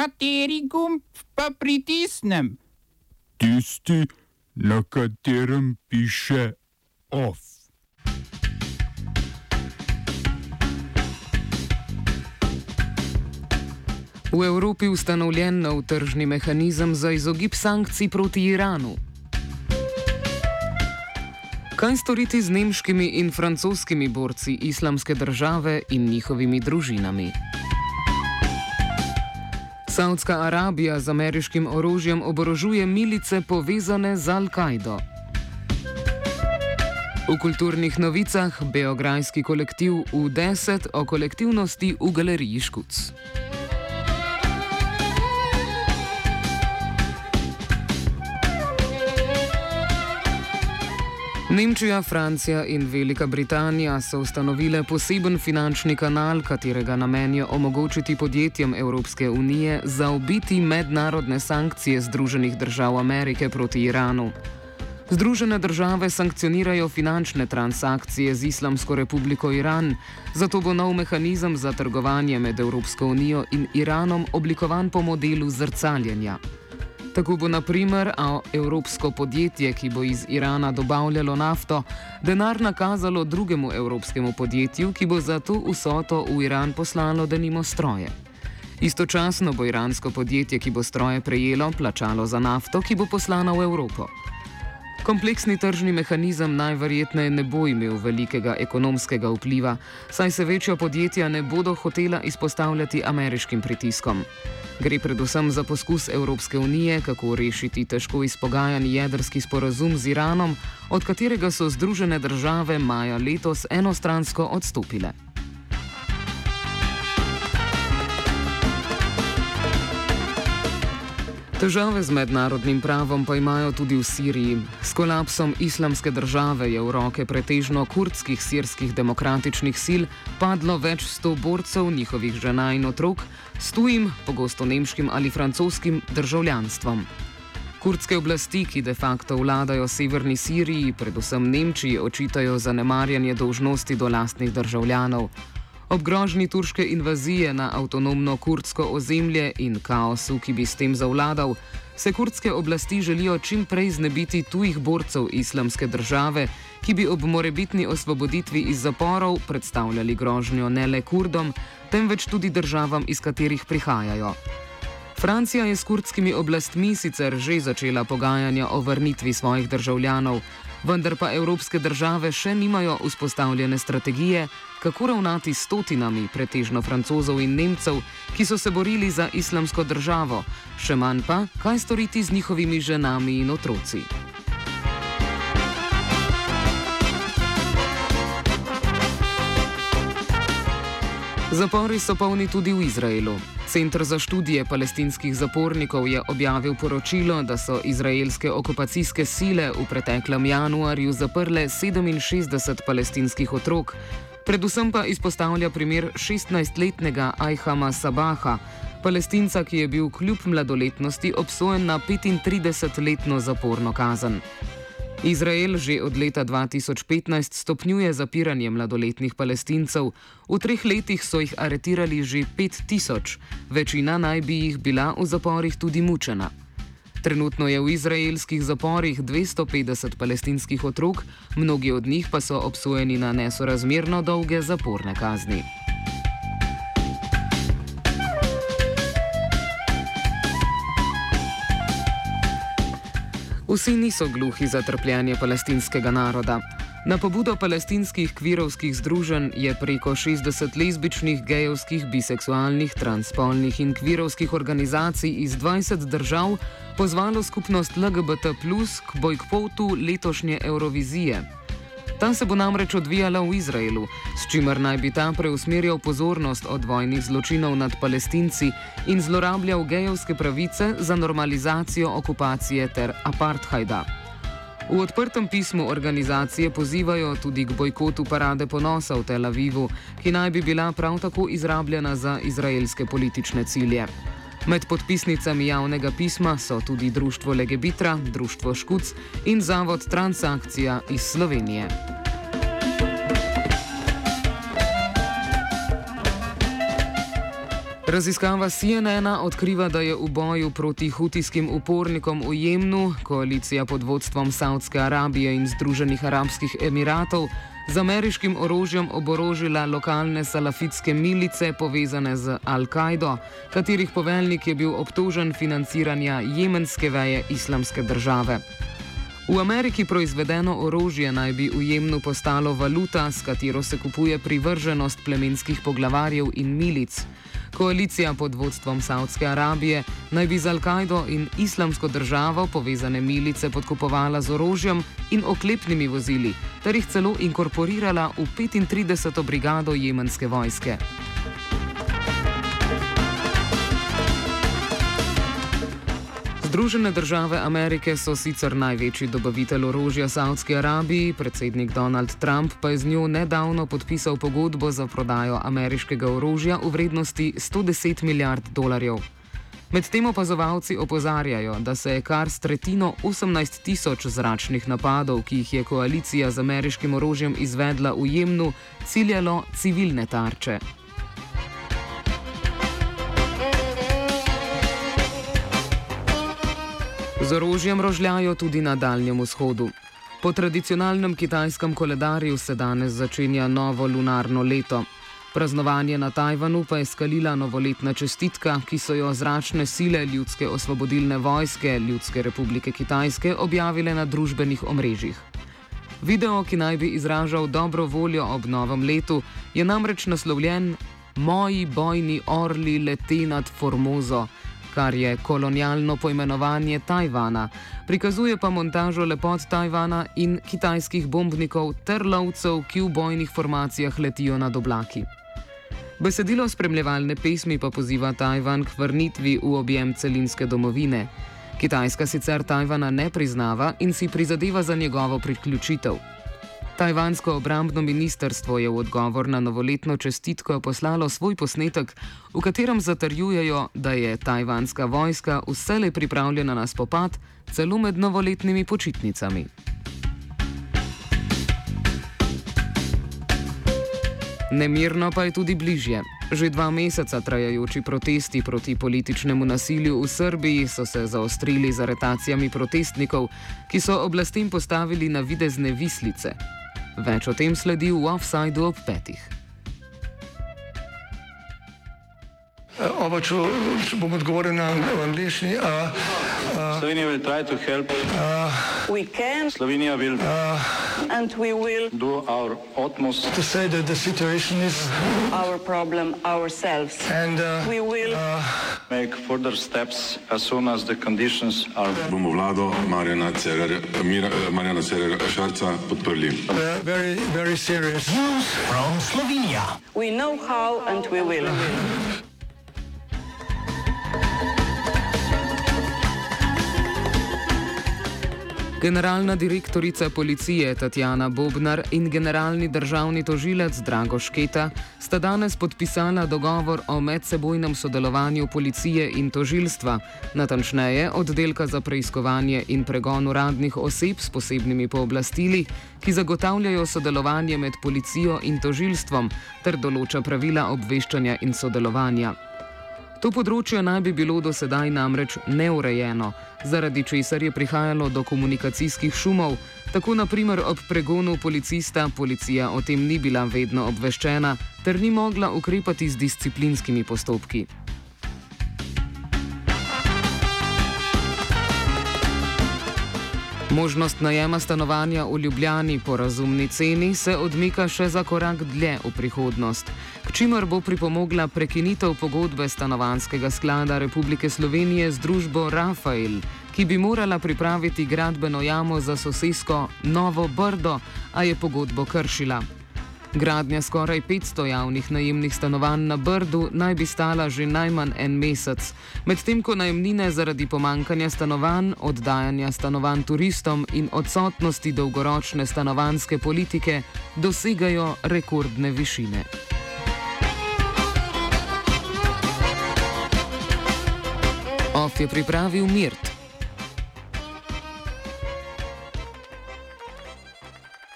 Kateri gumb pa pritisnem? Tisti, na katerem piše OF. V Evropi je ustanovljen nov tržni mehanizem za izogib sankcij proti Iranu. Kaj storiti z nemškimi in francoskimi borci islamske države in njihovimi družinami? Saudska Arabija z ameriškim orožjem oborožuje milice povezane z Al-Kaido. V kulturnih novicah Beograjski kolektiv U10 o kolektivnosti v galeriji Škuc. Nemčija, Francija in Velika Britanija so ustanovile poseben finančni kanal, katerega namen je omogočiti podjetjem Evropske unije zaobiti mednarodne sankcije Združenih držav Amerike proti Iranu. Združene države sankcionirajo finančne transakcije z Islamsko republiko Iran, zato bo nov mehanizem za trgovanje med Evropsko unijo in Iranom oblikovan po modelu zrcaljenja. Tako bo na primer evropsko podjetje, ki bo iz Irana dobavljalo nafto, denar nakazalo drugemu evropskemu podjetju, ki bo za to vsoto v Iran poslalo denimo stroje. Istočasno bo iransko podjetje, ki bo stroje prejelo, plačalo za nafto, ki bo poslana v Evropo. Kompleksni tržni mehanizem najverjetneje ne bo imel velikega ekonomskega vpliva, saj se večja podjetja ne bodo hotela izpostavljati ameriškim pritiskom. Gre predvsem za poskus Evropske unije, kako rešiti težko izpogajan jedrski sporazum z Iranom, od katerega so Združene države maja letos enostransko odstopile. Težave z mednarodnim pravom pa imajo tudi v Siriji. S kolapsom islamske države je v roke pretežno kurdskih sirskih demokratičnih sil padlo več sto borcev, njihovih žena in otrok, s tujim, pogosto nemškim ali francoskim državljanstvom. Kurdske oblasti, ki de facto vladajo severni Siriji, predvsem Nemčiji, očitajo zanemarjanje dolžnosti do lastnih državljanov. Ob grožnji turške invazije na avtonomno kurdsko ozemlje in kaosu, ki bi s tem zavladal, se kurdske oblasti želijo čim prej znebiti tujih borcev islamske države, ki bi ob morebitni osvoboditvi iz zaporov predstavljali grožnjo ne le kurdom, temveč tudi državam, iz katerih prihajajo. Francija je s kurdskimi oblastmi sicer že začela pogajanja o vrnitvi svojih državljanov, vendar pa evropske države še nimajo vzpostavljene strategije, kako ravnati s stotinami, pretežno francozov in nemcev, ki so se borili za islamsko državo, še manj pa, kaj storiti z njihovimi ženami in otroci. Zapori so polni tudi v Izraelu. Centr za študije palestinskih zapornikov je objavil poročilo, da so izraelske okupacijske sile v preteklem januarju zaprle 67 palestinskih otrok. Predvsem pa izpostavlja primer 16-letnega Ajhama Sabaha, palestinca, ki je bil kljub mladoletnosti obsojen na 35-letno zaporno kazen. Izrael že od leta 2015 stopnjuje zapiranje mladoletnih palestincev. V treh letih so jih aretirali že 5000, večina naj bi jih bila v zaporih tudi mučena. Trenutno je v izraelskih zaporih 250 palestinskih otrok, mnogi od njih pa so obsojeni na nesorazmerno dolge zaporne kazni. Vsi niso gluhi za trpljenje palestinskega naroda. Na pobudo palestinskih kvirovskih združenj je preko 60 lezbičnih, gejovskih, biseksualnih, transspolnih in kvirovskih organizacij iz 20 držav pozvalo skupnost LGBT k bojkotu letošnje Eurovizije. Ta se bo namreč odvijala v Izraelu, s čimer naj bi ta preusmerjal pozornost od vojnih zločinov nad palestinci in zlorabljal gejovske pravice za normalizacijo okupacije ter apartheida. V odprtem pismu organizacije pozivajo tudi k bojkotu parade ponosa v Tel Avivu, ki naj bi bila prav tako izrabljena za izraelske politične cilje. Med podpisnicami javnega pisma so tudi Društvo Legebitra, Društvo Škuc in Zavod Transakcija iz Slovenije. Raziskava CNN odkriva, da je v boju proti hutijskim upornikom v Jemnu koalicija pod vodstvom Saudske Arabije in Združenih arabskih emiratov z ameriškim orožjem oborožila lokalne salafitske milice povezane z Al-Kaido, katerih poveljnik je bil obtožen financiranja jemenske veje islamske države. V Ameriki proizvedeno orožje naj bi v Jemnu postalo valuta, s katero se kupuje privrženost plemenskih poglavarjev in milic. Koalicija pod vodstvom Saudske Arabije naj bi z Al-Kaido in islamsko državo povezane milice podkupovala z orožjem in oklepnimi vozili, ter jih celo inkorporirala v 35. brigado jemenske vojske. Združene države Amerike so sicer največji dobavitelj orožja Saudski Arabiji, predsednik Donald Trump pa je z njo nedavno podpisal pogodbo za prodajo ameriškega orožja v vrednosti 110 milijard dolarjev. Medtem opazovalci opozarjajo, da se je kar s tretjino 18 tisoč zračnih napadov, ki jih je koalicija z ameriškim orožjem izvedla v Jemnu, ciljalo civilne tarče. Z orožjem rožljajo tudi na Daljnem vzhodu. Po tradicionalnem kitajskem koledarju se danes začenja novo lunarno leto. Praznovanje na Tajvanu pa je skalila novoletna čestitka, ki so jo zračne sile Ljudske osvobodilne vojske Ljudske republike Kitajske objavile na družbenih omrežjih. Video, ki naj bi izražal dobro voljo ob novem letu, je namreč naslovljen Moji bojni orli lete nad Formozo kar je kolonialno poimenovanje Tajvana, prikazuje pa montažo lepot Tajvana in kitajskih bombnikov ter lovcev, ki v bojnih formacijah letijo nad oblaki. Besedilo spremljevalne pesmi pa poziva Tajvan k vrnitvi v objem celinske domovine. Kitajska sicer Tajvana ne priznava in si prizadeva za njegovo priključitev. Tajvansko obrambno ministrstvo je v odgovor na novoletno čestitko poslalo svoj posnetek, v katerem zatrjujejo, da je tajvanska vojska vsele pripravljena na spopad, celo med novoletnimi počitnicami. Nemirno pa je tudi bližje. Že dva meseca trajajoči protesti proti političnemu nasilju v Srbiji so se zaostrili z aretacijami protestnikov, ki so oblastem postavili na videzne vislice. Več o tem sledi v offsajdu ob petih. Oba, če, če bom odgovoril na angliški. Slovenija bo poskušala pomagati. Slovenija bo naredila naš utmost, da bo rekla, da je situacija naš problem, ourselves. In da bomo naredili nadaljnje korake, as soon as the conditions are. Bomo vlado Marjana Cererera Šarca podprli. Zelo, zelo resno. News from Slovenija. We know how and we will. Generalna direktorica policije Tatjana Bobnar in generalni državni tožilec Drago Šketa sta danes podpisala dogovor o medsebojnem sodelovanju policije in tožilstva, natančneje oddelka za preiskovanje in pregon uradnih oseb s posebnimi pooblastili, ki zagotavljajo sodelovanje med policijo in tožilstvom ter določa pravila obveščanja in sodelovanja. To področje naj bi bilo do sedaj namreč neurejeno, zaradi česar je prihajalo do komunikacijskih šumov, tako naprimer ob pregonu policista policija o tem ni bila vedno obveščena ter ni mogla ukrepati z disciplinskimi postopki. Možnost najema stanovanja v Ljubljani po razumni ceni se odmika še za korak dlje v prihodnost, čimer bo pripomogla prekinitev pogodbe stanovanskega sklada Republike Slovenije z družbo Rafael, ki bi morala pripraviti gradbeno jamo za sosesko Novo Brdo, a je pogodbo kršila. Gradnja skoraj 500 javnih najemnih stanovanj na Brdu naj bi stala že najmanj en mesec, medtem ko najemnine zaradi pomankanja stanovanj, oddajanja stanovanj turistom in odsotnosti dolgoročne stanovanske politike dosegajo rekordne višine. OF je pripravil Mirt.